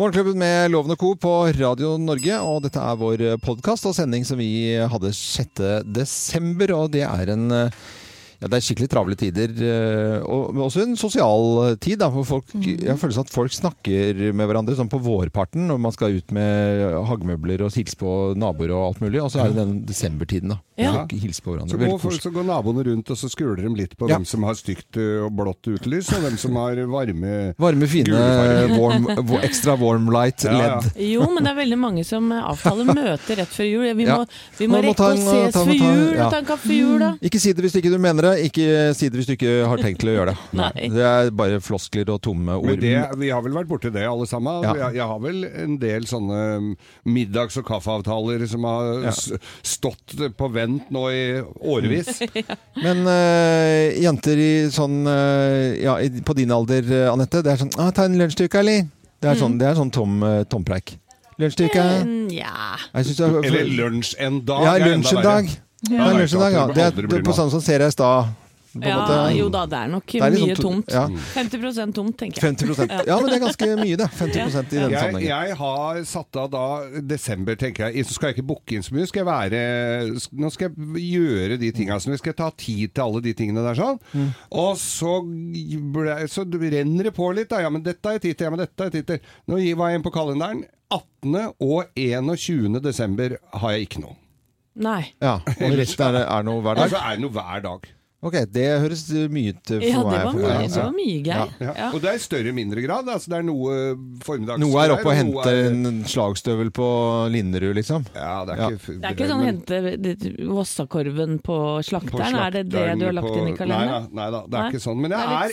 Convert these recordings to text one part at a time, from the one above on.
Morgenklubben med Loven og Co. på Radio Norge, og dette er vår podkast og sending som vi hadde 6. desember, og det er en eh, ja, det er skikkelig travle tider, eh, og også en sosial tid. Da, for folk, Jeg har følelsen at folk snakker med hverandre sånn på vårparten når man skal ut med hagemøbler og hilse på naboer og alt mulig. Og så er det den desembertiden, da. Ja. Hilse på hverandre. Så går, folk, så går naboene rundt og så skuler de litt på Ja. hvem som har stygt og blått utelys, og hvem som har varme Varme, fine, warm, ekstra warm light Ja, ja. LED. Jo, men det er veldig mange som avtaler møter rett før jul. Vi Ja. må, vi må må rekke å ses ta- før jul ja. og ta en kaffe før jul, da. Ikke si det hvis ikke du mener det, ikke si det hvis du ikke har tenkt til å gjøre det. Nei. Det er bare floskler og tomme ord. Men det, vi har vel vært borti det alle sammen. Ja. Jeg, jeg har vel en del sånne middags- og kaffeavtaler som har Ja. stått på vent nå i årevis. Men uh, jenter i sånn uh, Ja, i- på din alder, eh, Anette, det er sånn ah, 'Ta en lunsjstykke, eller?' Det er sånn, det er sånn tom, eh, tompreik. Lunsjstykke? Mm, ja. Er- Eller lunsj en dag. Ja, lunsj en verre. dag. Ja, Det er en ja. det er det er på samme som ser jeg i stad. ja. måte. Jo da, det er nok Det er litt mye sånn tomt. ja. 50% tomt, tenker jeg. 50% Ja, men det er ganske mye, det. 50% i denne Jeg, jeg har satt av da desember, tenker jeg. Så skal jeg ikke booke inn så mye. Skal jeg være, nå skal jeg gjøre de tinga. Så skal ta tid til alle de tingene der sånn. Mm. Og så, ble, så renner det på litt. Da. Ja, men dette er tid til. Ja, men dette er tid til. Nå var jeg inn på kalenderen. 18. og 21. desember har jeg ikke noe. Nei. Ja, og resten er, er noe hver Altså er det noe hver dag. Ok, det høres mye ut for Ja, det meg. var mye, ja, det var mye Ja. Ja. Ja. Og det er i større mindre grad. Altså det er noe formiddags... Noe er oppe og henter er- en slagstøvel på Linderud, liksom. Ja, det er Ja. ikke Det er ikke sånn hente Vossakorven på på slakteren, er det det du har lagt inn i Nei kalenderen? nei da, det er Nei. ikke sånn. Men det Det er er,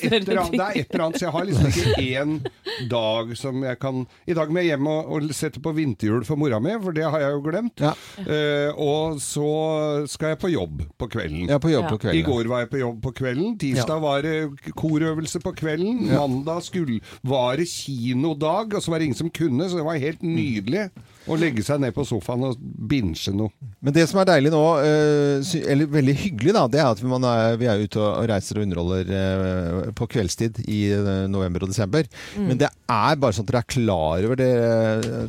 et eller annet, så jeg har liksom ikke én dag som jeg kan I dag må jeg hjem og, og sette på vinterhjul for mora mi, for det har jeg jo glemt. Ja. Eh, og så skal jeg på jobb på kvelden. Er på jobb Ja. på I går var jeg på jobb på kvelden. Tirsdag var det korøvelse på kvelden. Mandag skulle, var det kinodag, og så var det ingen som kunne, så det var helt nydelig å legge seg ned på sofaen og binche noe. Men det som er deilig nå, eh, eller veldig hyggelig, da, det er at man er, vi er ute og reiser og underholder eh, på kveldstid i eh, november og desember. Men det er bare sånn at dere er klar over det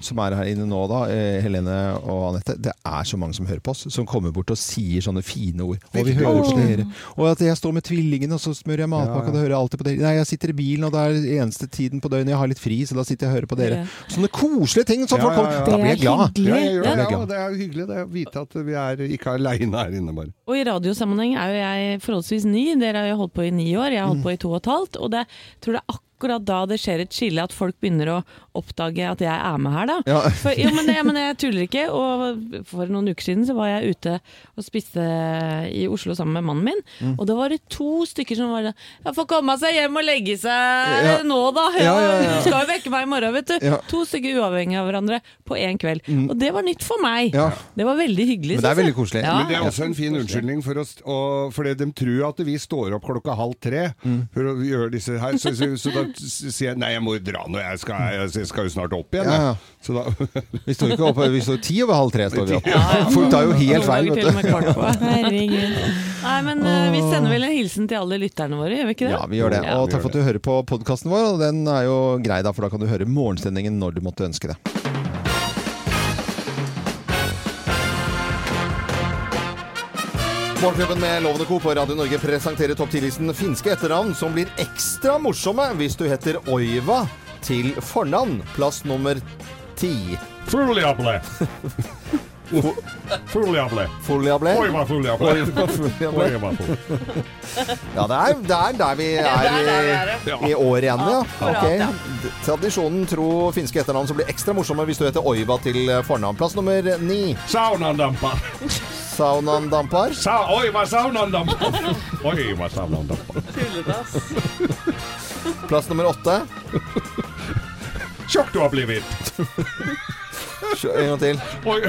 som er her inne nå, da, Helene og Anette. Det er så mange som hører på oss, som kommer bort og sier sånne fine ord. Og vi hører på dere. Og at jeg står med tvillingen, og så smører jeg matpakke, og da hører jeg alltid på dere. Nei, jeg sitter i bilen, og det er eneste tiden på døgnet jeg har litt fri, så da sitter jeg og hører på dere. Sånne koselige ting. som Ja, folk ja, kommer. Ja. glad. Hyggelig. Ja, jeg gjør Ja. det, ja, det er jo hyggelig det, å vite at vi er ikke aleine her inne, bare. Og i radiosammenheng er jo jeg forholdsvis ny. Dere har jo holdt på i ni år, jeg har holdt på i to og et halvt. Og det tror det er akkurat da det skjer et skille, at folk begynner å oppdage at jeg er med her, da. Ja. For, jo, men, jeg, men jeg tuller ikke. Og for noen uker siden så var jeg ute og spiste i Oslo sammen med mannen min. Mm. Og da var det to stykker som var sånn Ja, får komme seg hjem og legge seg Ja. nå, da. Ja, ja, ja. Du skal jo vekke meg i morgen, vet du. Ja. Mm. To stykker uavhengig av hverandre på én kveld. Og det var nytt for meg. Ja. Det var veldig hyggelig. Men det er veldig koselig. Ja. Men det er også en fin unnskyldning for oss, og, for de tror at vi står opp klokka halv tre for å gjøre disse her. Så, så, så da s- sier jeg nei, jeg må jo dra nå, jeg skal, jeg skal jo snart opp igjen. Ja, ja. Så da Vi står ikke oppe, vi står ti over halv tre. står vi opp. Ja, ja. Folk tar jo helt feil. vet du. Herregud. Nei, men eh, vi sender vel en hilsen til alle lytterne våre, gjør vi ikke det? Ja, vi gjør det. Og takk for at du hører på podkasten vår. Og den er jo grei, da, for da kan du høre morgensendingen når du måtte ønske det. Morgenklubben med Lovende Co. på Radio Norge presenterer topp 10-listen finske etternavn som blir ekstra morsomme hvis du heter Oiva til fornavn. Plass nummer ti. Fuliable. Fuliable. Foliable. Oiva fuliable. Oiva. Ja, det er, det er der vi er, det er der vi er, i, i år igjen, ja. Akkurat, Ok. ja. D- Tradisjonen tro finske etternavn som blir ekstra morsomme hvis du heter Oiva til fornavn. Plass nummer ni. Saunandampar! Saunandampar. Sa Oiva saunaen damper. Tulledass. Plass nummer åtte. Tjokk du har blitt. En gang til. Oi,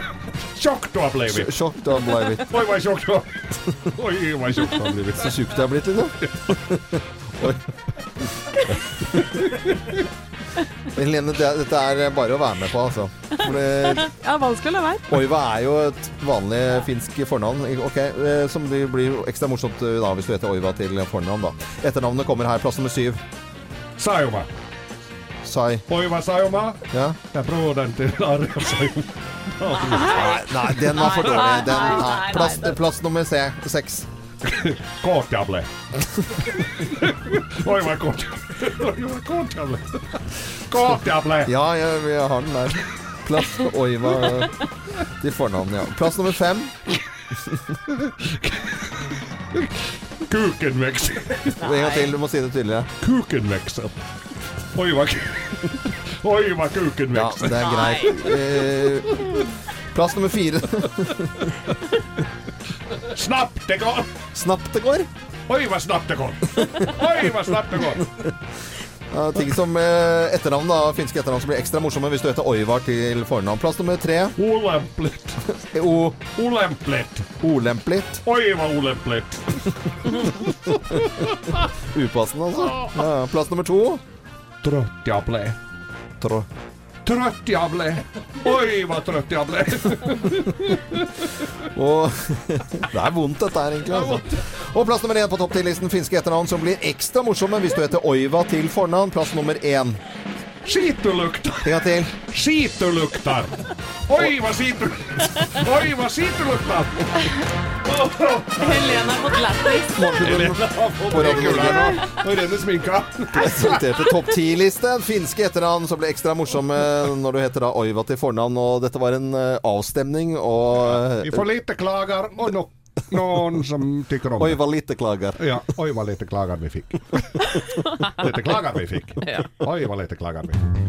tjock du har blitt. Tjokk du har Oi, hva tjock du har blitt. så tjukk du har blitt, liksom. Oi. Helene, det, dette er bare å være med på, altså. For det, Ja, vanskelig å la være. Oiva er jo et vanlig finsk fornavn. Ok, eh, Som blir blir ekstra morsomt eh, da, hvis du heter Oiva til fornavn. da. Etternavnet kommer her, plass nummer syv. Sauma! Sai. Oiva Sayoma. Ja. Jeg prøver den til Arja Sayoma. Nei, nei, den var for dårlig. Den, nei, Plass, plass nummer C, seks. Kåtjable. Oiva Kåtjable. Oiva Kåtjable. Kåtjable. Ja, ja, vi har den der. Plass Oi, hva til fornavn, ja. Plass nummer fem. Kukenvekser. En gang til, du må si det tydeligere. Kukenvekser. Oiva Oiva kuken Ja, det er greit. Eh, plass nummer fire. Snapp det går. Snapp det går. Oi, hva går! Oi, hva snapt ting som eh, etternavn, da. Finske etternavn som blir ekstra morsomme hvis du heter Oivar til fornavn. Plass nummer tre. Olemplit. O. Olemplit. Olemplit. Oivar Olemplit. Upassende, altså. Ja, plass nummer to. Ble. Trå. Trøtt ble. Oi, hva trøtt ble. Og Det er vondt, dette her, egentlig. Altså. Og plass nummer én på topp 10-listen finske etternavn som blir ekstra morsomme hvis du heter Oiva til fornavn. Plass nummer én. Skitulukter. Ja gang til. Skitulukter. Oi, hva skitu... Oi, hva skitulukter. Helene har fått lættis. Nå renner sminka. Presenterte topp 10-liste. Finske etternavn som ble ekstra morsomme når du heter da Oiva til fornavn. Og dette var en eh, avstemning, og Vi får lite klager, og no noen som tykker om det. Oiva lite klager. Ja, oi, hva lite klager vi fikk. Lite klager vi fikk. Oi, hva lite klager vi fikk.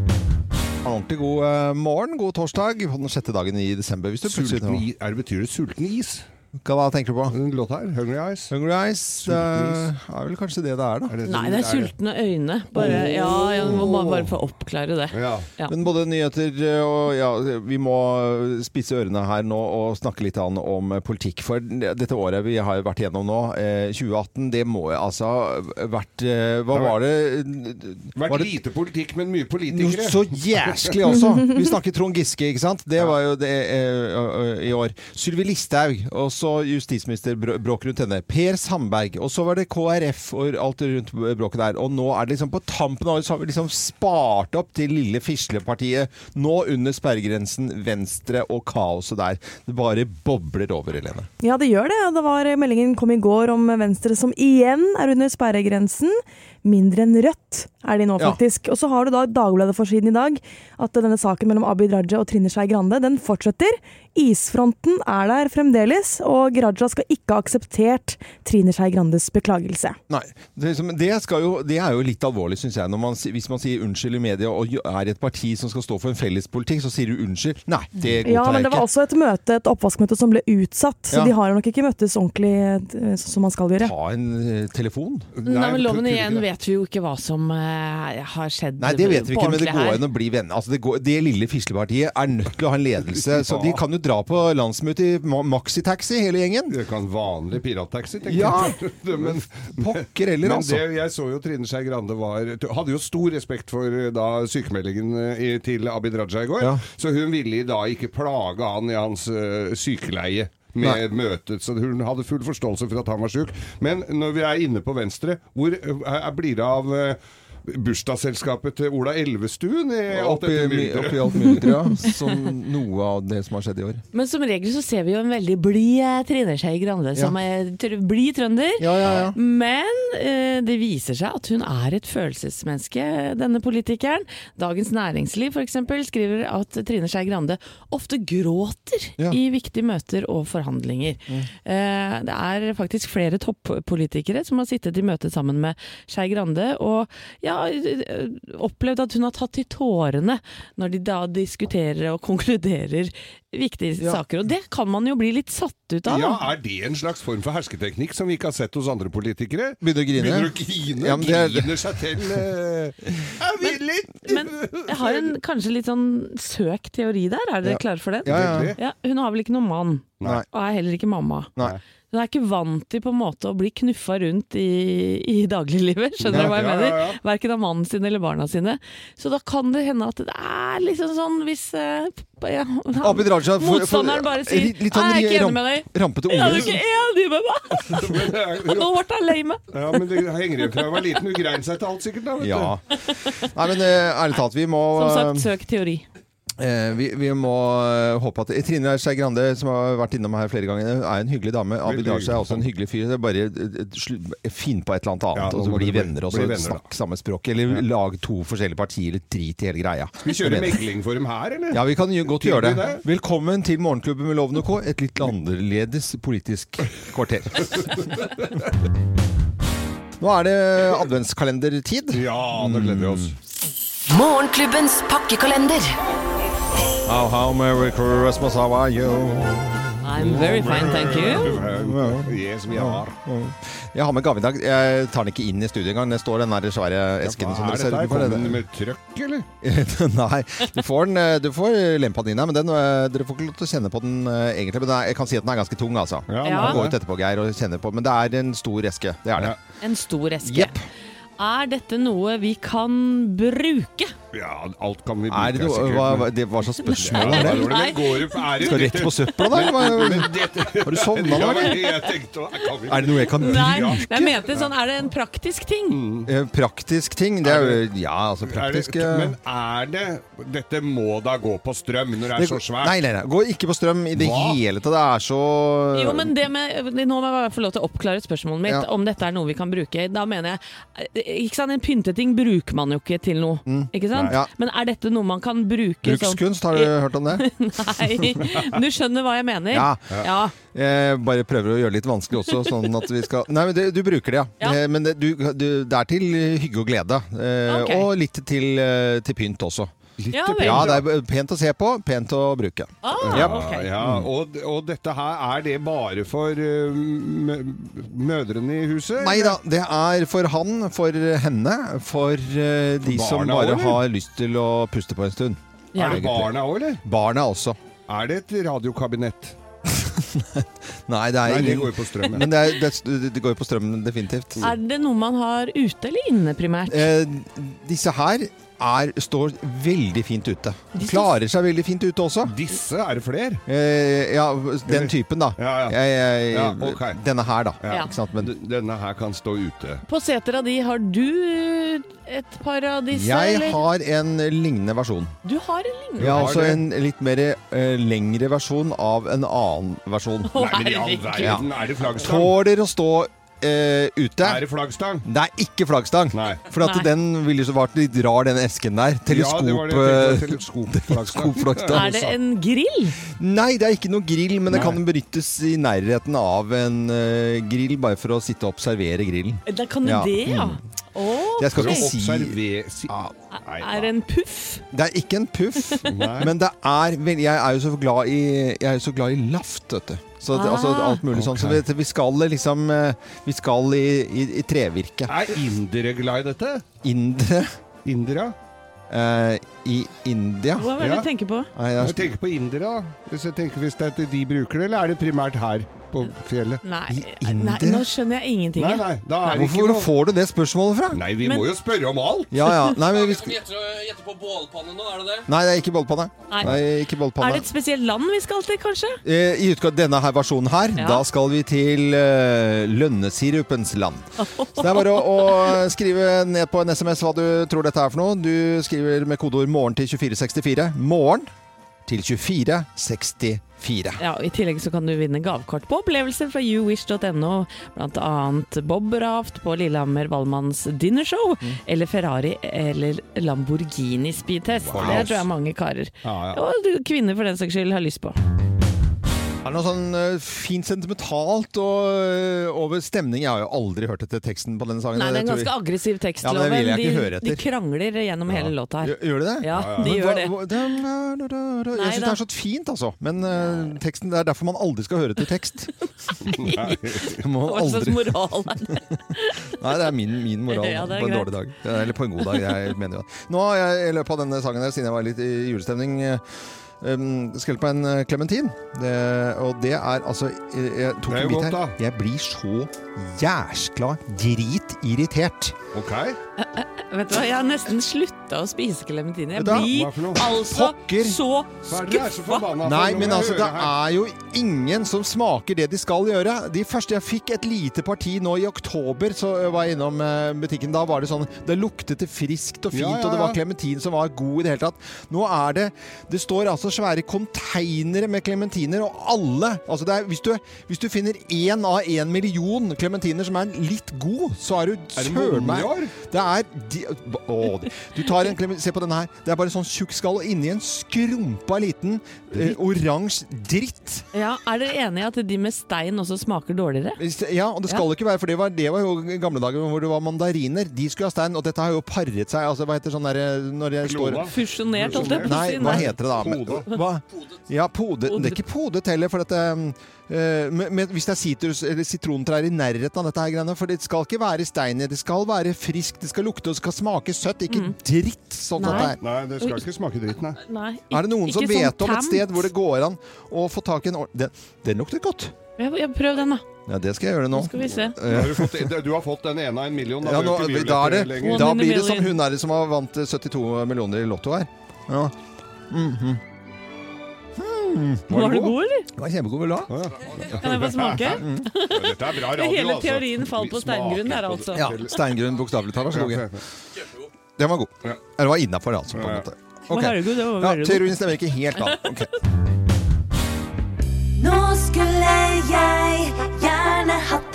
En ordentlig god eh, morgen, god torsdag på den sjette dagen i desember. Hvis du Sulten i, Er det betyr det sulten is? Hva tenker du på? Den låta her, Hungry Eyes. Hungry Eyes? Det er vel kanskje det det er, da. Er det Nei, sånn- det er sultne øyne. Bare, ja, jeg må bare, bare få oppklare det. Ja. Ja. Men både nyheter og ja, vi må spisse ørene her nå og snakke litt an om politikk. For dette året vi har vært gjennom nå, eh, 2018, det må altså vært eh, Hva var det? Vært Var det lite politikk, men mye noe politikere. så jæsklig også! Vi snakker Trond Giske, ikke sant? Det var jo det eh, eh, i år. Sylvi Listhaug, og så justisminister bråk rundt henne. Per Sandberg, og så var det KrF og alt rundt bråket der. Og nå er det liksom på tampen av så har vi liksom spart opp til lille fislepartiet. Nå under sperregrensen Venstre og kaoset der. Det bare bobler over, Helene. Ja, det gjør det. Det var Meldingen kom i går om Venstre som igjen er under sperregrensen. Mindre enn Rødt er de nå, Ja. faktisk. Og så har du da Dagbladet-forsiden i dag at denne saken mellom Abid Raja og Trine Skei Grande den fortsetter. Isfronten er der fremdeles, og Raja skal ikke ha akseptert Trine Skei Grandes beklagelse. Nei, det, skal jo, det er jo litt alvorlig, syns jeg. Når man, hvis man sier unnskyld i media og er i et parti som skal stå for en felles politikk, så sier du unnskyld. Nei, det godtar Ja, men det var også et møte, et oppvaskmøte som ble utsatt, så Ja. de har nok ikke møttes ordentlig eh, som man skal gjøre. Ta en eh, telefon. Nei, men loven igjen vet vi jo ikke hva som uh, har skjedd Nei, det vet vi ikke, men det går her. an å bli venner. Altså, det, går, det lille fislepartiet er nødt til å ha en ledelse, så de kan jo dra på landsmøte i ma- maxitaxi, hele gjengen. Det kan vanlig pirattaxi, tenker Ja. jeg. men, Pokker heller, altså. det, jeg så jo Trine Skei Grande var Hadde jo stor respekt for eh, da sykemeldingen eh, i- til Abid Raja i går. Ja. Så hun ville da ikke plage han i hans uh, sykeleie. Med møtet, så Hun hadde full forståelse for at han var syk. Men når vi er inne på Venstre, hvor uh, blir det av eh, bursdagsselskapet til Ola Elvestuen? i alt dette mylderet? oppi alt mulig, ja. Som noe av det som har skjedd i år. Men som regel så ser vi jo en veldig blid eh, Trine Skei Grande, som er tr blid trønder. Ja, ja, ja. Men eh, det viser seg at hun er et følelsesmenneske, denne politikeren. Dagens Næringsliv f.eks. skriver at Trine Skei Grande ofte gråter Ja. i viktige møter og forhandlinger. Eh, det er faktisk flere toppolitikere som har sittet i møte sammen med Skei Grande og ja, eh, opplevd at hun har tatt til tårene når de da diskuterer og konkluderer viktige Ja. saker. Og det kan man jo bli litt satt ut av. Ja. Er det en slags form for hersketeknikk som vi ikke har sett hos andre politikere? Begynner å grine. Begynner å grine, Ja, men det er- griner seg til uh... Jeg vil litt! Men jeg har en kanskje litt sånn søk teori der. Er dere Ja. klare for det? Ja, ja. Ja, hun har vel ikke noen mann, Nei. og er heller ikke mamma. Nei. Hun er ikke vant til på en måte å bli knuffa rundt i, i dagliglivet, skjønner du hva jeg mener? ja, ja. Verken av mannen sin eller barna sine. Så da kan det hende at det er liksom sånn hvis uh, Ja, han- Raja for- for- Motstanderen bare sier litt- sånn «Jeg er ikke enig med deg'. Rampete Jeg er unge. ikke enig med meg! Og nå ble jeg lei meg. Ja, men det henger igjen fra jeg var liten. Hun grein seg til alt, sikkert. da, vet du. Ja. Nei, men eh, ærlig talt, vi må Som sagt, søk teori. Eh, vi, vi må eh, håpe at Trine Skei Grande, som har vært innom her flere ganger, er en hyggelig dame. Abid Raja er også en hyggelig. fyr. Det er bare eh, Finn på et eller annet Ja, annet, og så bli venner, og så snakk samme språk. Eller lag to forskjellige partier, eller drit i hele greia. Skal Vi kjøre megling for dem her, eller? Ja, vi kan jo godt gjøre det. det. Velkommen til Morgenklubben med Loven og Co. Et litt annerledes politisk kvarter. Nå er det adventskalendertid. Ja, nå gleder vi oss. Morgenklubbens pakkekalender. How, how merry Christmas, how are you? I'm very fine, thank you. Yes, we are. Jeg har med gave i dag. Jeg tar den ikke inn i studio engang. Det står den der svære esken som Hva dere er ser dette? utenfor. Kommer den med trøkk, eller? Nei, du får, den, eh, du får lempa den inn her, men den, eh, dere får ikke lov til å kjenne på den eh, egentlig. Men den er- jeg kan si at den er ganske tung, altså. Ja, Ja. Gå ut etterpå, Geir, og kjenne på. Men det er en stor eske. Det er det. En stor eske. Jepp. Er dette noe vi kan bruke? Ja, alt kan vi Er bruke, det hva, det, hva slags spørsmål er det? var det? Går er Skal rett på søpla, da? Har du sovna vi- Er det noe jeg kan Nei, bruke? jeg mente sånn, er det en praktisk ting? Eh, Praktisk ting? Det er jo Ja, altså Er det, praktisk men er det Dette må da gå på strøm når det er så svært? Nei, nei, nei. Går ikke på strøm i det Hva? hele tatt. Det er så Jo, men det med, Nå må jeg få lov til å oppklare spørsmålet mitt, Ja. om dette er noe vi kan bruke. Da mener jeg eh, ikke sant, En pynteting bruker man jo ikke til noe, ikke sant? Mm. Ja. Men er dette noe man kan bruke sånn Brukskunst, har du hørt om det? Nei, du skjønner hva jeg mener? Ja. ja. Jeg bare prøver å gjøre det litt vanskelig også, sånn at vi skal Nei, men det, du bruker det, ja. Eh, Men det, du, du, det er til hygge og glede. Eh, Ok. Og litt til, eh, til pynt også. Ja vel. Ja, det er pent å se på, pent å bruke. Ah, Ja. okay. Ja, og, og dette her, er det bare for uh, mødrene i huset? Nei da, det er for han, for henne, for eh, de som bare også, har lyst til å puste på en stund. Ja. Er det barna òg, eller? Barna også. Er det et radiokabinett? Nei, det er Nei, det går jo på strøm. Men det, er, det, det går jo på strømmen, definitivt. Er det noe man har ute eller inne, primært? Eh, disse her er, står veldig fint ute. Klarer seg veldig fint ute også. Disse er det flere? Eh, ja, den typen, da. Ja, ja. Jeg, jeg, Ja, okay. Denne her, da. Ja. Ikke sant? Men Denne her kan stå ute. På setra di, har du et par av disse? jeg eller? har en lignende versjon. Du har en lignende? Ja, altså en litt mer uh, lengre versjon av en annen versjon. Å, Nei, men i all verden, er det flaggstang? Tåler å stå eh, ute. Er det flaggstang? Det er ikke flaggstang. Nei. For at Nei. den ville så vært litt rar, den esken der. Teleskop... Ja, det var det eh. Teleskopflaggstang. Er det en grill? Nei, det er ikke noe grill, men det kan benyttes i nærheten av en uh, grill, bare for å sitte og observere grillen. Da kan du Ja. det, ja. Mm. Oh, Jeg skal ikke si. Nei, Er det en puff? Det er ikke en puff, men det er Jeg er jo så glad i, jeg er jo så glad i laft, vet du. Så det, altså, Ah. alt mulig sånn. Så vi, vi skal liksom eh, Vi skal i, i, i trevirke. Er indere glad i dette? Indre Indere? Uh, i India. Hva er det Ja. du tenker på? Nei, Jeg er, tenker på indere. Hvis jeg tenker hvis det er at de bruker det, eller er det primært her på fjellet? Nei, I nei nå skjønner jeg ingenting. Nei, nei, da er det ikke hvorfor noe får du det spørsmålet fra? Nei, vi Men- må jo spørre om alt! Ja, ja. Nei, men vi skal, Gjette gjetter, gjetter på bålpanne nå, er det det? nei, det er ikke bollpanne. Nei. Nei, ikke Er bollpanne. det et spesielt land vi skal til, kanskje? Eh, I utgave denne her versjonen her, Ja. da skal vi til eh, lønnesirupens land. Så det er bare å, å skrive ned på en SMS hva du tror dette er for noe. Du skriver med kodeord 'morgen' til 2464. Morgen til 2464. Ja, og I tillegg så kan du vinne gavekort på opplevelser fra youwish.no, blant annet Bob-raft på Lillehammer Valmanns dinnershow, Mm. eller Ferrari eller Lamborghini speedtest. Det tror jeg mange karer, Ja, ja. og kvinner for den saks skyld, har lyst på. Er det noe sånn uh, fint sentimentalt og, uh, over stemning? Jeg har jo aldri hørt etter teksten på denne sangen. Nei, det er en ganske jeg- aggressiv tekst, Ja, men det vil jeg Loven. ikke de, de krangler gjennom hele låta her. Gjør, de det? Ja, de gjør det. Jeg syns det er så fint, altså. Men uh, teksten, det er derfor man aldri skal høre til tekst. Nei. Hva slags moral er det? Nei, det er min, min moral Ja, er på en greit. dårlig dag. Eller på en god dag. Jeg mener jo det. Nå har jeg i løpet av denne sangen her, siden jeg var litt i julestemning, um, skrelt på en eh, klementin. Og det er altså Jeg, tok en bit her. Jeg blir så jæskla dritirritert. Ok? Vet du hva, Jeg har nesten slutta å spise klementiner. Jeg blir altså Pokker. så skuffa. Nei, men altså, det er jo ingen som smaker det de skal gjøre. De første Jeg fikk et lite parti nå i oktober, så var jeg innom eh, butikken. Da var det sånn Det luktet det friskt og fint, Ja, ja, og det var ja. klementin som var god i det hele tatt. Nå er det Det står altså svære konteinere med klementiner, og alle altså det er, hvis, du, hvis du finner én av én million klementiner som er litt god, så er du det søren meg? Det er de, å, Du tar en klementin Se på denne her. Det er bare sånn tjukk skall, og inni en skrumpa liten eh, oransje dritt. Ja, Er dere enig i at de med stein også smaker dårligere? Ja, og det skal ikke være, for det var, det var jo gamle dager hvor det var mandariner. De skulle ha stein, og dette har jo paret seg. Altså, hva heter sånn derre når det står. Fusjonert, holdt jeg på å Nei, si. hva heter det da? Podet. Ja, podet. Det er ikke podet heller, for dette eh, men, med, Hvis det er sitrus, eller sitrontrær i nærheten av dette her greiene For det skal ikke være stein i, det skal være friskt, det skal lukte og det skal smake søtt. Ikke dritt sånn Nei. at det er. Nei, det skal ikke smake dritt, nei. Nei, Er det noen ikke som sånn vet om et sted hvor det går an å få tak i en ordentlig Den, den lukter godt. Ja, ja, prøv den, da. Ja, det skal jeg gjøre nå. Nå skal vi se. Nå har du, fått, du har fått den ene av en million. Da Ja, nå, da, er det, da blir det som hun er som har vant eh, 72 millioner i Lotto her. Ja. Mhm. Var det god, eller? Det var kjempegod, vil du ha? Ja. Kan jeg få smake? Dette er bra radio, Hele altså. teorien falt på steingrunn der, altså. Ja, Steingrunn bokstavelig talt. Vær så god. Ja, Den var god. Ja. Eller var innafor, altså. På en Ja, ja. måte. Okay. Det var Ja, teorien stemmer ikke helt, da. Okay. Nå skulle jeg gjerne hatt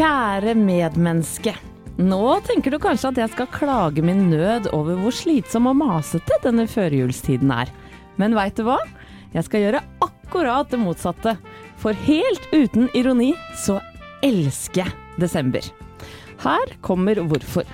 Kjære medmenneske. Nå tenker du kanskje at jeg skal klage min nød over hvor slitsom og masete denne førjulstiden er. Men veit du hva? Jeg skal gjøre akkurat det motsatte. For helt uten ironi så elsker jeg desember. Her kommer hvorfor.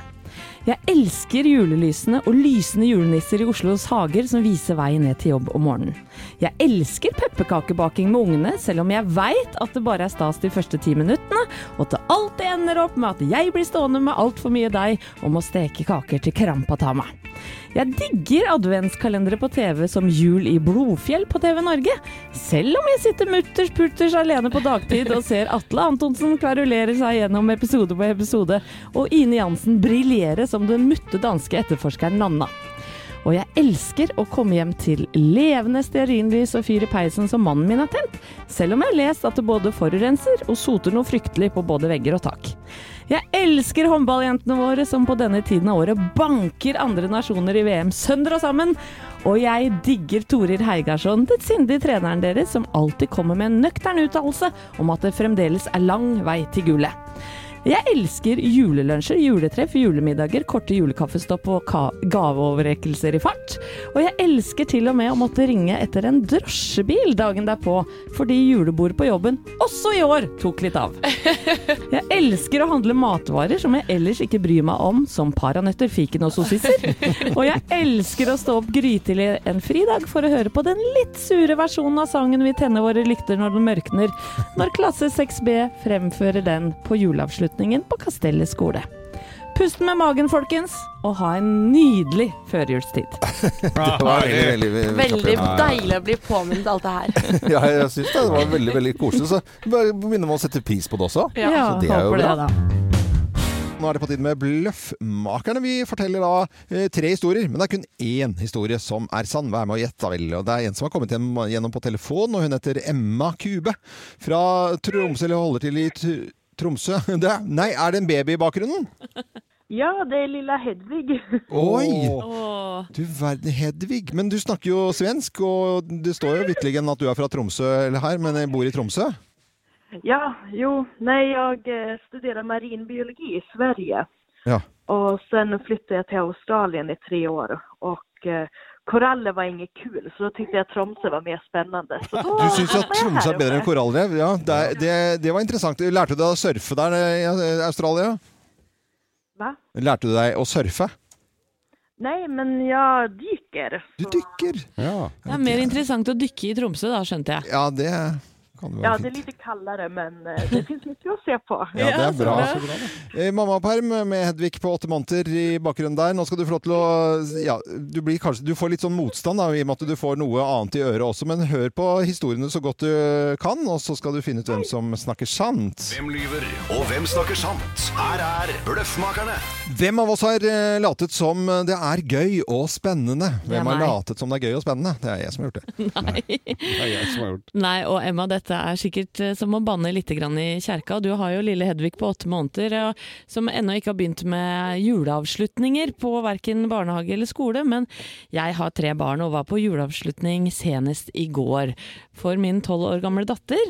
Jeg elsker julelysene og lysende julenisser i Oslos hager som viser vei ned til jobb om morgenen. Jeg elsker pepperkakebaking med ungene, selv om jeg veit at det bare er stas de første ti minuttene, og til alt det ender opp med at jeg blir stående med altfor mye deig og må steke kaker til krampatama. Jeg digger adventskalendere på TV som Jul i Blodfjell på TV Norge, selv om jeg sitter mutters putters alene på dagtid og ser Atle Antonsen kverulere seg gjennom episode på episode, og Ine Jansen briljere som den mutte danske etterforskeren Nanna. Og jeg elsker å komme hjem til levende stearinlys og fyr i peisen som mannen min har tent, selv om jeg har lest at det både forurenser og soter noe fryktelig på både vegger og tak. Jeg elsker håndballjentene våre som på denne tiden av året banker andre nasjoner i VM sønder og sammen. Og jeg digger Torir Heigarsson, den sindige treneren deres, som alltid kommer med en nøktern uttalelse om at det fremdeles er lang vei til gullet. Jeg elsker julelunsjer, juletreff, julemiddager, korte julekaffestopp og gaveoverrekkelser i fart. Og jeg elsker til og med å måtte ringe etter en drosjebil dagen derpå, fordi julebordet på jobben også i år tok litt av. Jeg elsker å handle matvarer som jeg ellers ikke bryr meg om, som paranøtter, fiken og sossiser. Og jeg elsker å stå opp grytidlig en fridag for å høre på den litt sure versjonen av sangen Vi tenner våre lykter når den mørkner, når klasse 6B fremfører den på juleavslutningen på Kastellet skole. Pust med magen, folkens, og ha en nydelig førjulstid. Det var veldig, veldig, veldig, Veldig deilig å bli påminnet alt det her. Ja, jeg syns det. Det var veldig veldig koselig. Så bare begynner man å sette pris på det også. Ja, så det er jo håper det, da. Nå er det på tide med Bløffmakerne. Vi forteller da eh, tre historier, men det er kun én historie som er sann. Vær med og gjett, da vel. Og det er en som har kommet gjennom på telefon, og hun heter Emma Kube fra Tromsø, eller holder til i Tromsø. Det, nei, er det en baby i bakgrunnen? Ja, det er lilla Hedvig. Oi! Åh. Du verden, Hedvig. Men du snakker jo svensk, og det står jo vitterlig at du er fra Tromsø eller her, men jeg bor i Tromsø. Ja, jo, Nei, jeg studerer marinbiologi i Sverige. Ja. Og sen flyttet jeg til Australien i tre år. Och eh, koraller var inget kul, så da tyckte jeg Tromsø var mer spennende. Så då Du syns at Tromsø er bedre enn korallrev? Ja, det, er- det, det var interessant. Lærte du deg å surfe der i Australia? Hva? Lærte du deg å surfe? Nei, men jag dyker. Du dykker. Ja. Det er mer interessant å dykke i Tromsø, da, skjønte jeg. Ja, det, Kan det være Ja, fint. det er litt kaldere, men eh, det fins mye å se på. Ja, det er så bra. bra. Eh, Mammaperm med Hedvig på åtte måneder i bakgrunnen der. Nå skal du få lov til å ja, du, blir kanskje, du får litt sånn motstand da, i og med at du får noe annet i øret også, men hør på historiene så godt du kan, og så skal du finne ut hvem som snakker sant. Hvem lyver, og hvem snakker sant? Her er Bløffmakerne. Hvem av oss har eh, latet som det er gøy og spennende? Det Hvem har latet som det er gøy og spennende? Det er jeg som har gjort det. Nei. Det er jeg som har gjort Nei, og Emma, dette er sikkert eh, som å banne litt grann i kjerka. Du har jo lille Hedvig på åtte måneder, som ennå ikke har begynt med juleavslutninger på verken barnehage eller skole, men jeg har tre barn og var på juleavslutning senest i går for min tolv år gamle datter.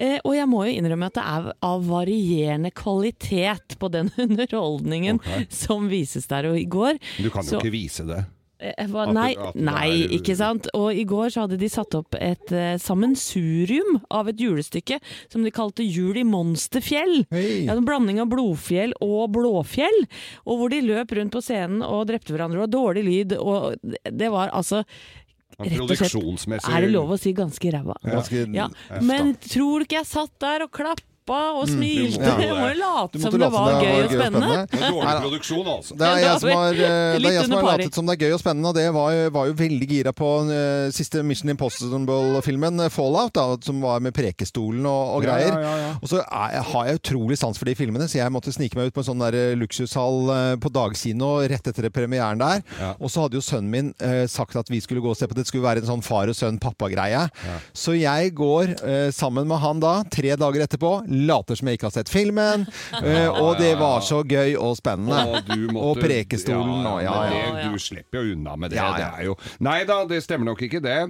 Eh, og jeg må jo innrømme at det er av varierende kvalitet på den underholdningen okay. som vises der. Og i går Du kan jo så- ikke vise det. Eh, Hva, At nei, nei, ikke sant. Og i går så hadde de satt opp et uh, sammensurium av et julestykke som de kalte Jul i Monsterfjell. Hey. Ja, en blanding av blodfjell og blåfjell. Og hvor de løp rundt på scenen og drepte hverandre og dårlig lyd. Og det var altså rett og slett Er det lov å si ganske ræva? Ja. Ja. Men tror du ikke jeg satt der og klappa og smilte? Ja. Jeg må jo late som det var gøy og spennende. Det er dårlig produksjon, altså. Det er jeg som har, eh, det er jeg som har latet som det er gøy og spennende, og det var, var jo veldig gira på uh, siste Mission Impossible-filmen, eh, Fallout, da, som var med Prekestolen og, og greier. ja, ja, ja. Og så er, har jeg utrolig sans for de filmene, så jeg måtte snike meg ut på en sånn der luksushall uh, på dagkino rett etter premieren der. Ja. Og så hadde jo sønnen min uh, sagt at vi skulle gå og se på det. Det skulle være en sånn far og sønn-pappa-greie. Så jeg går sammen med han da, tre dager etterpå, later som jeg ikke har sett filmen. eh, og det var så gøy og spennende. Og, du måtte, Og Prekestolen og ja, ja, ja. Det, du slipper jo unna med det. Det Nei da, det stemmer nok ikke det.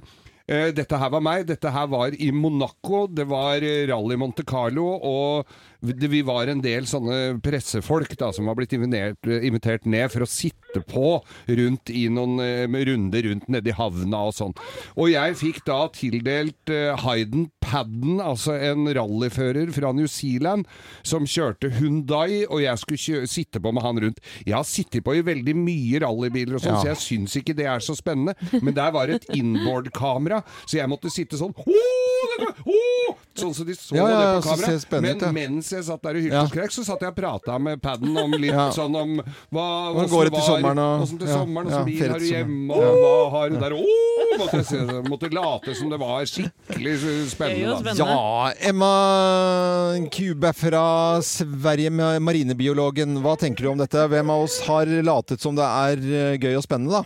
Eh, Dette her var meg. Dette her var i Monaco. Det var eh, Rally Monte Carlo. Og vi var en del sånne pressefolk da, som var blitt invitert, invitert ned for å sitte på rundt i noen eh, runder rundt nede i havna og sånn. Og jeg fikk da tildelt uh, Hayden Padden, altså en rallyfører fra New Zealand, som kjørte Hundai, og jeg skulle sitte på med han rundt. Jeg har sittet på i veldig mye rallybiler og sånn, Ja. så jeg syns ikke det er så spennende. Men der var et inboard-kamera, så jeg måtte sitte sånn oh, åh!» Sånn så de så Ja, ja, det på kamera. Men mens jeg satt der og hylte Ja. og skrek, så satt jeg og prata med padden om litt Ja. sånn om hva Hvordan går det til sommeren, og- Åssen til sommeren, ja, bil har du hjemme, og hva har du der Oh, måtte jeg se, måtte late som det var skikkelig spennende. da. spennende. Ja, Emma Kube fra Sverige, med marinebiologen. Hva tenker du om dette? Hvem av oss har latet som det er eh, gøy og spennende, da?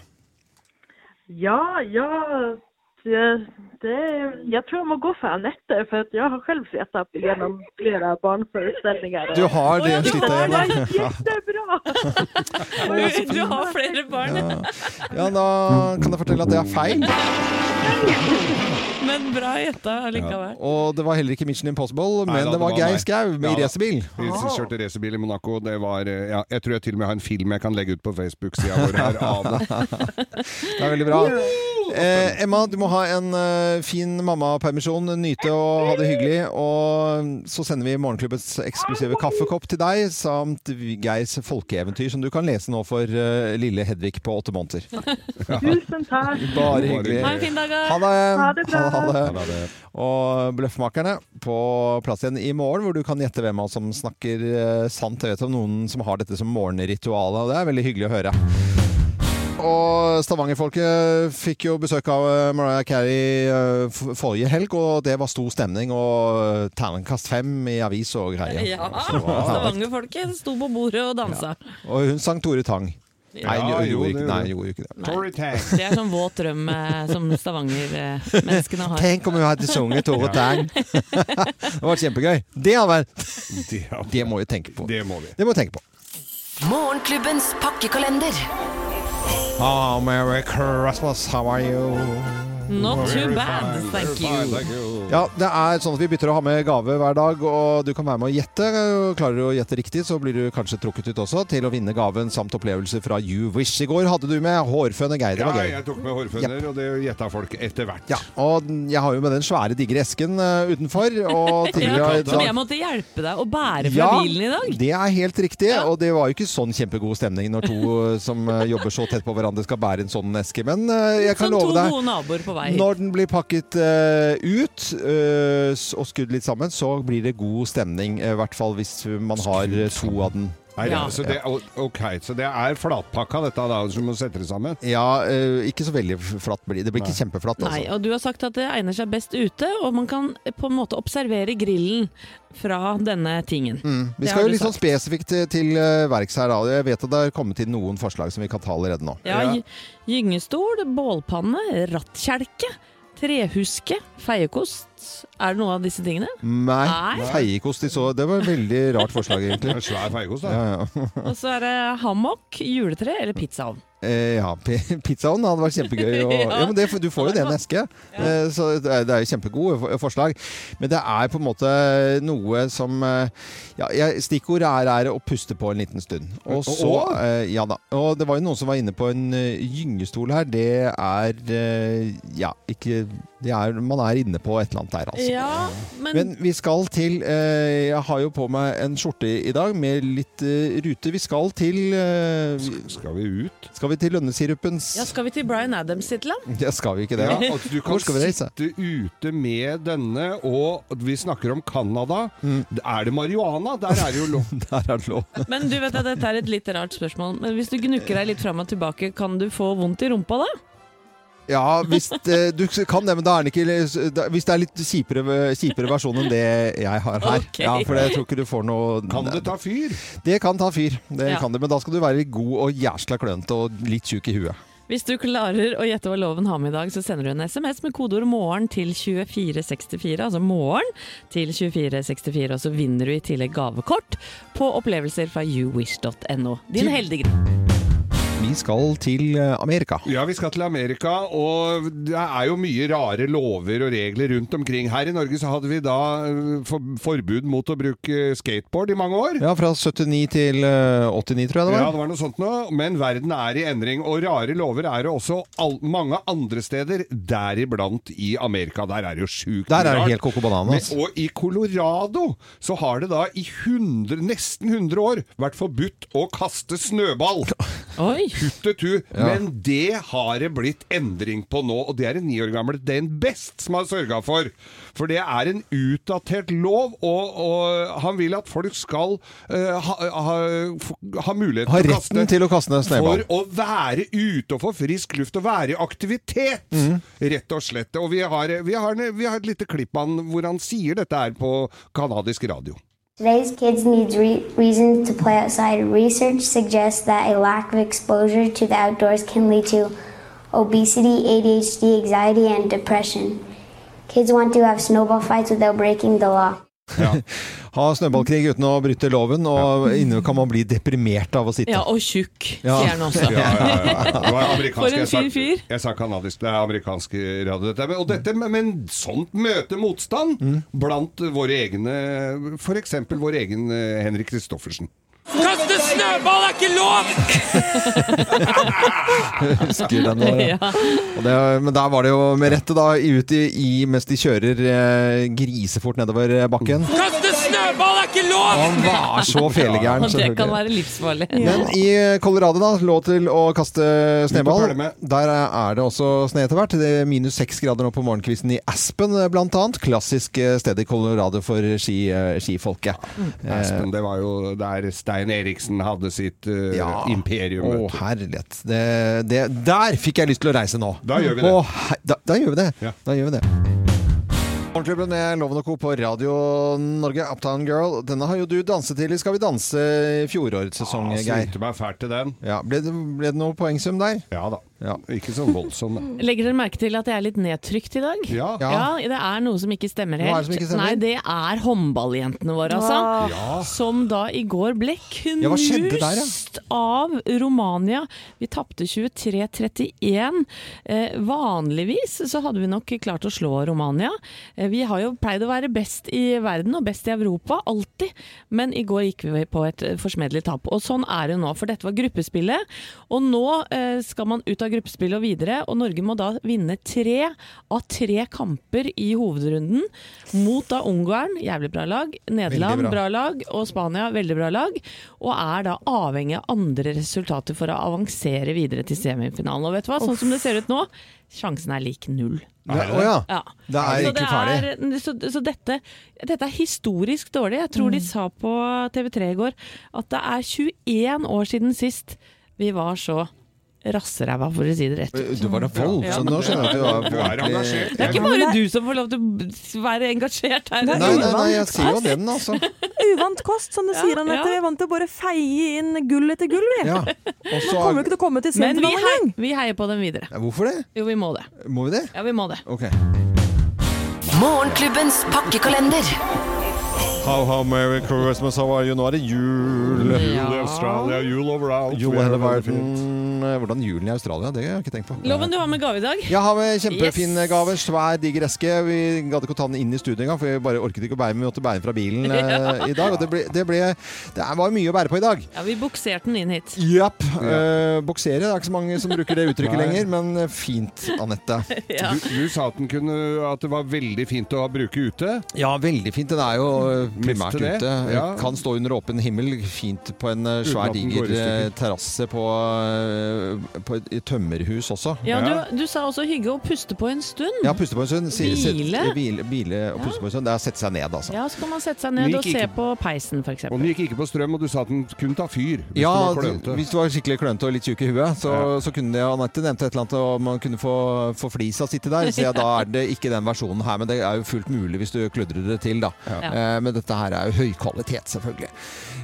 Ja, ja, det, jeg tror jeg må gå for Anette for jeg jag har selv sett opp gjennom flere barneforestillinger. Du har det Oj, du det Emma. Du, du har flere barn. Ja, da kan jeg fortelle at det er feil. Men bra gjetta allikevel. Og det var heller ikke Mission Impossible, men Nei da, det var Geir. Skau med Ja racerbil. Vi kjørte racerbil i Monaco. Det var, eh, ja, jeg tror jeg til og med har en film jeg kan legge ut på Facebook-sida vår her av det. Det er veldig bra. Eh, Emma, du må ha en uh, fin mammapermisjon. Nyte og ha det hyggelig. Og så sender vi morgenklubbets eksklusive kaffekopp til deg, samt Geirs folkeeventyr, som du kan lese nå for uh, lille Hedvig på åtte måneder. Tusen takk. Bare hyggelig. Ha en fin dag, da. Ha det! Ha det bra. Ha det. ha det. Og Bløffmakerne på plass igjen i morgen, hvor du kan gjette hvem av oss som snakker eh, sant. Jeg vet om noen som har dette som morgenritualet, og det er veldig hyggelig å høre. Og Stavanger-folket fikk jo besøk av eh, Mariah Carey eh, forrige helg, og det var stor stemning. Og eh, terningkast fem i avis og greier. Ja. Stavangerfolket sto på bordet og dansa. Og hun sang Tore Tang. Nei, hun Ja, gjorde jo, ikke, det nei, gjorde ikke det. Tang. Det er sånn våt drøm som Stavanger-menneskene har. Tenk om hun hadde sunget Tore Tang! det var kjempegøy. Det har vært Det, Det må vi tenke på. det må vi. Det må vi tenke på. Morgenklubbens pakkekalender. Oh, Merry Christmas, how are you? Not too bad, thank you. Ja, det er sånn at vi bytter å ha med gave hver dag, og du kan være med å gjette. Klarer du å gjette riktig, så blir du kanskje trukket ut også til å vinne gaven samt opplevelser fra You Wish. I går hadde du med hårføne Geir. Det Ja, var gøy. jeg tok med hårføner, og det gjetta folk etter hvert. Ja, og jeg har jo med den svære, digre esken eh, utenfor. Og tidligere ja, Som jeg måtte hjelpe deg å bære fra bilen i dag. det er helt riktig. Og det var jo ikke sånn kjempegod stemning når to eh, som eh, jobber så tett på hverandre skal bære en sånn eske. Men jeg kan Som love deg gode naboer på vei. Når den blir pakket uh, ut uh, og skudd litt sammen, så blir det god stemning. eh, I hvert fall hvis man har to av den. Er det, Ja. så, det, ok, så det er flatpakka dette da, som må sette det sammen? Ja, eh, ikke så veldig flatt blir det. Blir ikke kjempeflatt, Nei, altså. og du har sagt at det egner seg best ute, og man kan på en måte observere grillen fra denne tingen. Mm. Vi Det skal jo litt sånn spesifikt til, til uh, verks her. da. Jeg vet at det har kommet inn noen forslag som vi kan ta allerede nå. Ja, ja. Gyngestol, bålpanne, rattkjelke, trehuske, feiekost. Er det noe av disse tingene? Nei, Nei. feiekost i så Det var et veldig rart forslag, egentlig. svær feiekost, da. Ja, ja. Og så er det hammock, juletre eller pizzaovn. Eh, ja, pi- pizzaovn hadde vært kjempegøy. Og, Ja. ja, men det, du får jo det i en eske, eh, så det er, jo kjempegode forslag. Men det er på en måte noe som eh, ja, Stikkordet er, er å puste på en liten stund. Og så eh, Ja da. Og det var jo noen som var inne på en eh, gyngestol her. Det er eh, Ja, ikke er, Man er inne på et eller annet der, altså. Ja, men, Men vi skal til eh, Jeg har jo på meg en skjorte i dag med litt eh, rute. Vi skal til eh, vi- Skal vi ut? Skal vi til lønnesirupens ja, skal vi til Bryan Adams sitt land? Ja, skal vi ikke det? Ja, altså, du kan skal vi reise? sitte ute med denne, og vi snakker om Canada. Er det marihuana? Der er det jo lov. Der er det lov. Men du vet at dette er et litt rart spørsmål. Men hvis du gnukker deg litt fram og tilbake, kan du få vondt i rumpa da? Ja, hvis det, du kan det, men da er den ikke da- Hvis det er litt kjipere, kjipere versjon enn det jeg har her. Okay. Ja, for jeg tror ikke du får noe Kan det ta fyr? Det kan ta fyr. Det Ja. kan det, men da skal du være god og jæskla klønete og litt tjukk i huet. Hvis du klarer å gjette hva loven har med i dag, så sender du en SMS med kodeord 'morgen' til 2464. Altså 'morgen' til 2464, og så vinner du i tillegg gavekort på opplevelser fra youwish.no. Din heldige Vi skal til eh, Amerika. Ja, vi skal til Amerika, og det er jo mye rare lover og regler rundt omkring. Her i Norge så hadde vi da eh, forbud mot å bruke skateboard i mange år. Ja, fra 79 til eh, 89, tror jeg det var. Ja, det var noe sånt nå, men verden er i endring, og rare lover er det også all, mange andre steder, deriblant i Amerika. Der er det jo sjukt Der er det helt coco bananas. Men, og i Colorado så har det da i 100, nesten 100 år vært forbudt å kaste snøball. Oi! Puttetu. Men det har det blitt endring på nå, og det er en ni år gammel Dane Best som har sørga for. For det er en utdatert lov, og, og han vil at folk skal uh, ha, ha, ha mulighet ha til å retten kaste til å kaste en snøball. for å være ute og få frisk luft og være i aktivitet, Mm. rett og slett. Og vi har, vi, har, vi har et lite klipp av han hvor han sier dette er på kanadisk radio. Today's kids need re- reason to play outside. Research suggests that a lack of exposure to the outdoors can lead to obesity, ADHD, anxiety, and depression. Kids want to have snowball fights without breaking the law. Ha snøballkrig uten å bryte loven, og inne kan man bli deprimert av å sitte. Ja, og tjukk, Ja. sier han også. Ja, ja, ja. Det. For en fin fyr. Jeg sa kanadisk. Det er amerikansk radio, dette. Men- Og dette, men- sånt møter motstand blant våre egne F.eks. vår egen eh, Henrik Kristoffersen. Kaste snøball er ikke lov! Husker den der, Ja. og det, men der var det jo med rette da ut i, i mens de kjører eh, grisefort nedover bakken. Kaste snøball er ikke lov! Han var så felegæren. Det kan være livsfarlig. Men i Colorado, da, lå til å kaste snøball. Der er det også snø etter hvert. Det er minus seks grader nå på morgenkvisten i Aspen, eh, blant annet. Klassisk eh, sted i Colorado for ski, eh, skifolket. Eh, Aspen, det var jo der Stein Eriksen hadde sitt uh, Ja. imperium. Å, herlighet. Det, det, der fikk jeg lyst til å reise nå. Da gjør vi det. Å, da, da gjør vi det. Ja. Da gjør vi det. Morgenklubben er Loven og Co. på Radio Norge, Uptown Girl. Denne har jo du danset til i Skal vi danse i fjorårets sesong, Ja, Geir. Svingte meg fælt til den. Ja, ble, det, ble det noe poengsum der? Ja da. Ja. Ikke så voldsom. Legger dere merke til at jeg er litt nedtrykt i dag? Ja. Ja. Ja, det er noe som ikke stemmer helt. Hva er det som ikke stemmer? Nei, det er håndballjentene våre, altså. Som da i går ble knust Ja, hva der, ja? av Romania. Vi tapte 23-31. Eh, vanligvis så hadde vi nok klart å slå Romania. Eh, vi har jo pleid å være best i verden og best i Europa, alltid. Men i går gikk vi på et forsmedelig tap. Og sånn er det nå, for dette var gruppespillet. Og nå eh, skal man ut av gruppespill og videre, og Norge må da vinne tre av tre kamper i hovedrunden mot da Ungarn, jævlig bra lag, Nederland, bra. bra. lag, og Spania, veldig bra lag, og er da avhengig av andre resultater for å avansere videre til semifinalen. Og vet du hva, sånn som det ser ut nå, sjansen er lik null. Det, å ja. Ja. Det er Så ikke ferdig. er- så så dette, dette er historisk dårlig. Jeg tror de sa på TV3 i går at det er 21 år siden sist vi var så rasseræva, for å si det rett ut. Du var da voldsom nå, skjønner du var. Det er ikke bare du som får lov til å være engasjert her. Nei, nei, nei, jeg sier jo den, altså. Uvant kost, som du sier, Anette. ja. Vi er vant til å bare feie inn gull etter gull, vi. Ja. Også, Kommer jo ikke til å komme til Men vi, hei, vi heier på dem videre. Ja, Hvorfor det? Jo, vi må det. Må vi det? Ja, vi må det. Ok. Morgenklubbens pakkekalender. How, how merry Christmas, how are you? Nå er det jul. Jul i Australia, jul overalt. Jul hele verden. Fint. Hvordan julen i Australia, det har jeg ikke tenkt på. Loven, du har med gave i dag. Jeg har med kjempefin Yes. gave. Svær, diger eske. Vi gadd ikke å ta den inn i studio engang, for vi bare orket ikke å bære den. Vi måtte bære den fra bilen ja. i dag. Og det, ble, det, ble, det var mye å bære på i dag. Ja, Vi bukserte den inn hit. Japp. Uh, boksere. Det er ikke så mange som bruker det uttrykket lenger, men eh, fint, Anette. Ja. Du, du sa at, den kunne, at det var veldig fint å bruke ute. Ja, veldig fint. Den er jo eh, primært det, ute. ja. Kan stå under åpen himmel. Fint på en eh, svær, diger eh, terrasse på, eh, på et et tømmerhus også. Ja, du, du sa også hygge og puste på en stund. Ja, puste på en stund. Si- hvile. Hvile. Hvile, hvile og puste på en stund. Det er å sette seg ned, altså. Ja, så kan man sette seg ned og se ikke- på peisen, f.eks. Og den gikk ikke på strøm, og du sa at den kunne ta fyr. Hvis Ja, du var klønete. hvis du var skikkelig klønete og litt tjukk i huet, så, så kunne det Anette nevnte et eller annet om man kunne få, få flisa sitte der. Så ja, da er det ikke den versjonen her, men det er jo fullt mulig hvis du kludrer det til, da. Ja. Eh, men dette her er jo høy kvalitet, selvfølgelig.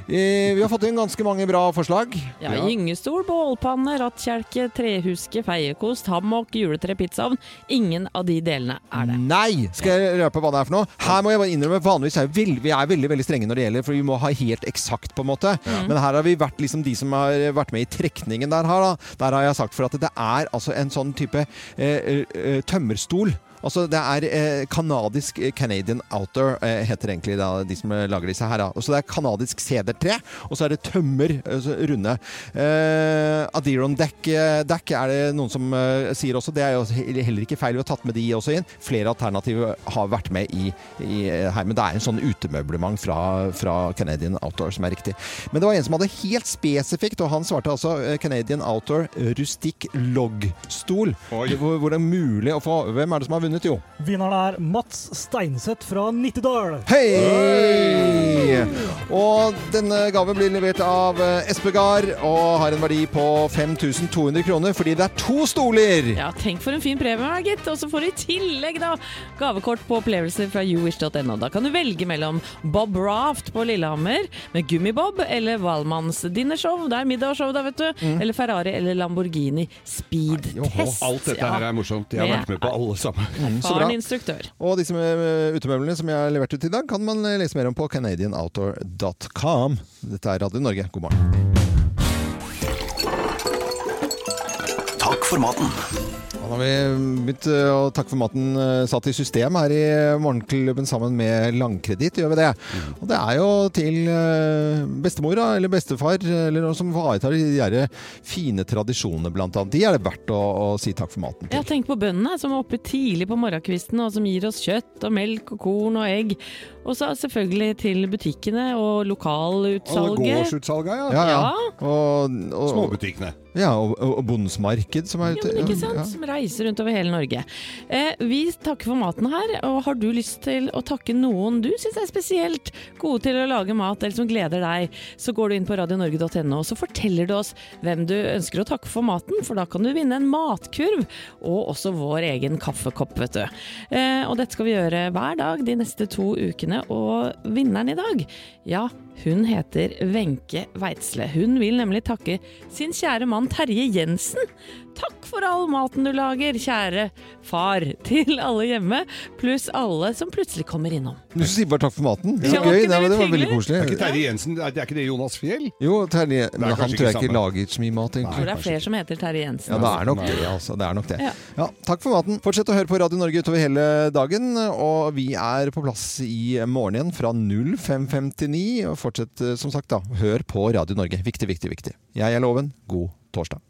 Eh, vi har fått inn ganske mange bra forslag. Ja, Gyngestol, bålpanne, rattkjelke, trehuske, feiekost, hammock, juletre, pizzaovn. Ingen av de delene er det. Nei! Skal jeg røpe hva det er for noe? Her må jeg bare innrømme, vanligvis er vi, vi er veldig veldig strenge når det gjelder, for vi må ha helt eksakt, på en måte. Men her har vi vært liksom de som har vært med i trekningen der her, da. Der har jeg sagt for at det er altså en sånn type eh, eh, tømmerstol. Altså Det er eh, kanadisk eh, Canadian Outer, eh, heter egentlig da, de som eh, lager disse her. Og så det er kanadisk sedertre, og så er det tømmer, eh, runde. Eh, Adirondack deck er det noen som sier også. Det er jo heller ikke feil. Vi har tatt med de også inn. Flere alternativer har vært med i, i her, men det er en sånn utemøblement fra, fra Canadian Outdoor som er riktig. Men det var en som hadde helt spesifikt, og han svarte altså Canadian Outdoor rustikk loggstol. Hvor, hvor det er mulig å få Hvem er det som har vunnet, jo? Vinneren er Mats Steinseth fra Nittedal. Hei! Og denne gaven blir levert av eh, Espegard og har en verdi på 5200 kroner fordi det er to stoler! Ja, Tenk for en fin premie, gitt. Og så får du i tillegg da gavekort på opplevelser fra youwish.no. Da kan du velge mellom Bob Raft på Lillehammer med Gummibob, eller Valmanns dinnershow, det er middagsshow da, vet du. Mm. Eller Ferrari eller Lamborghini speedtest. Alt dette her er morsomt. Jeg har vært med på alle sammen. Mm. Erfaren instruktør. Og disse utemøblene som jeg har levert ut i dag, kan man lese mer om på canadianoutdoor.com. Dette er Radio Norge. God morgen. Takk for maten. Da har vi begynt eh, å takke for maten eh, satt i system her i Morgenklubben sammen med Langkreditt, gjør vi det. Og det er jo til eh, bestemor eller bestefar, eller noen som ivaretar de der fine tradisjonene blant annet. De er det verdt å, å si takk for maten til. Ja, Tenk på bøndene som er oppe tidlig på morgenkvisten og som gir oss kjøtt og melk og korn og egg. Og så selvfølgelig til butikkene og Alle lokalutsalget. gårdsutsalga, ja. Ja, ja. Og, og, Småbutikkene. Ja, og, og bondesmarked som er Ja, ikke sant? ja. Som reiser rundt over hele Norge. Eh, vi takker for maten her, og har du lyst til å takke noen du syns er spesielt gode til å lage mat, eller som gleder deg, så går du inn på radionorge.no og så forteller du oss hvem du ønsker å takke for maten, for da kan du vinne en matkurv, og også vår egen kaffekopp, vet du. Eh, og dette skal vi gjøre hver dag de neste to ukene, og vinneren i dag, ja, hun heter Wenche Weitzle. Hun vil nemlig takke sin kjære mann Terje Jensen. Takk for all maten du lager, kjære far, til alle hjemme, pluss alle som plutselig kommer innom. Du sier bare takk for maten. Så Ja, gøy. det Nei, det var veldig koselig. Er ikke Terje Jensen Er er ikke det Jonas Fjell? Jo, Terje, men han tror jeg ikke lager så mye mat, Jeg tror det er flere som heter Terje Jensen. Ja, det er nok det, altså. Det er nok det. Ja. Ja, takk for maten. Fortsett å høre på Radio Norge utover hele dagen. Og vi er på plass i morgen igjen fra 05.59. Fortsett, eh, som sagt, da. Hør på Radio Norge. Viktig, viktig, viktig. Jeg er Loven. God torsdag.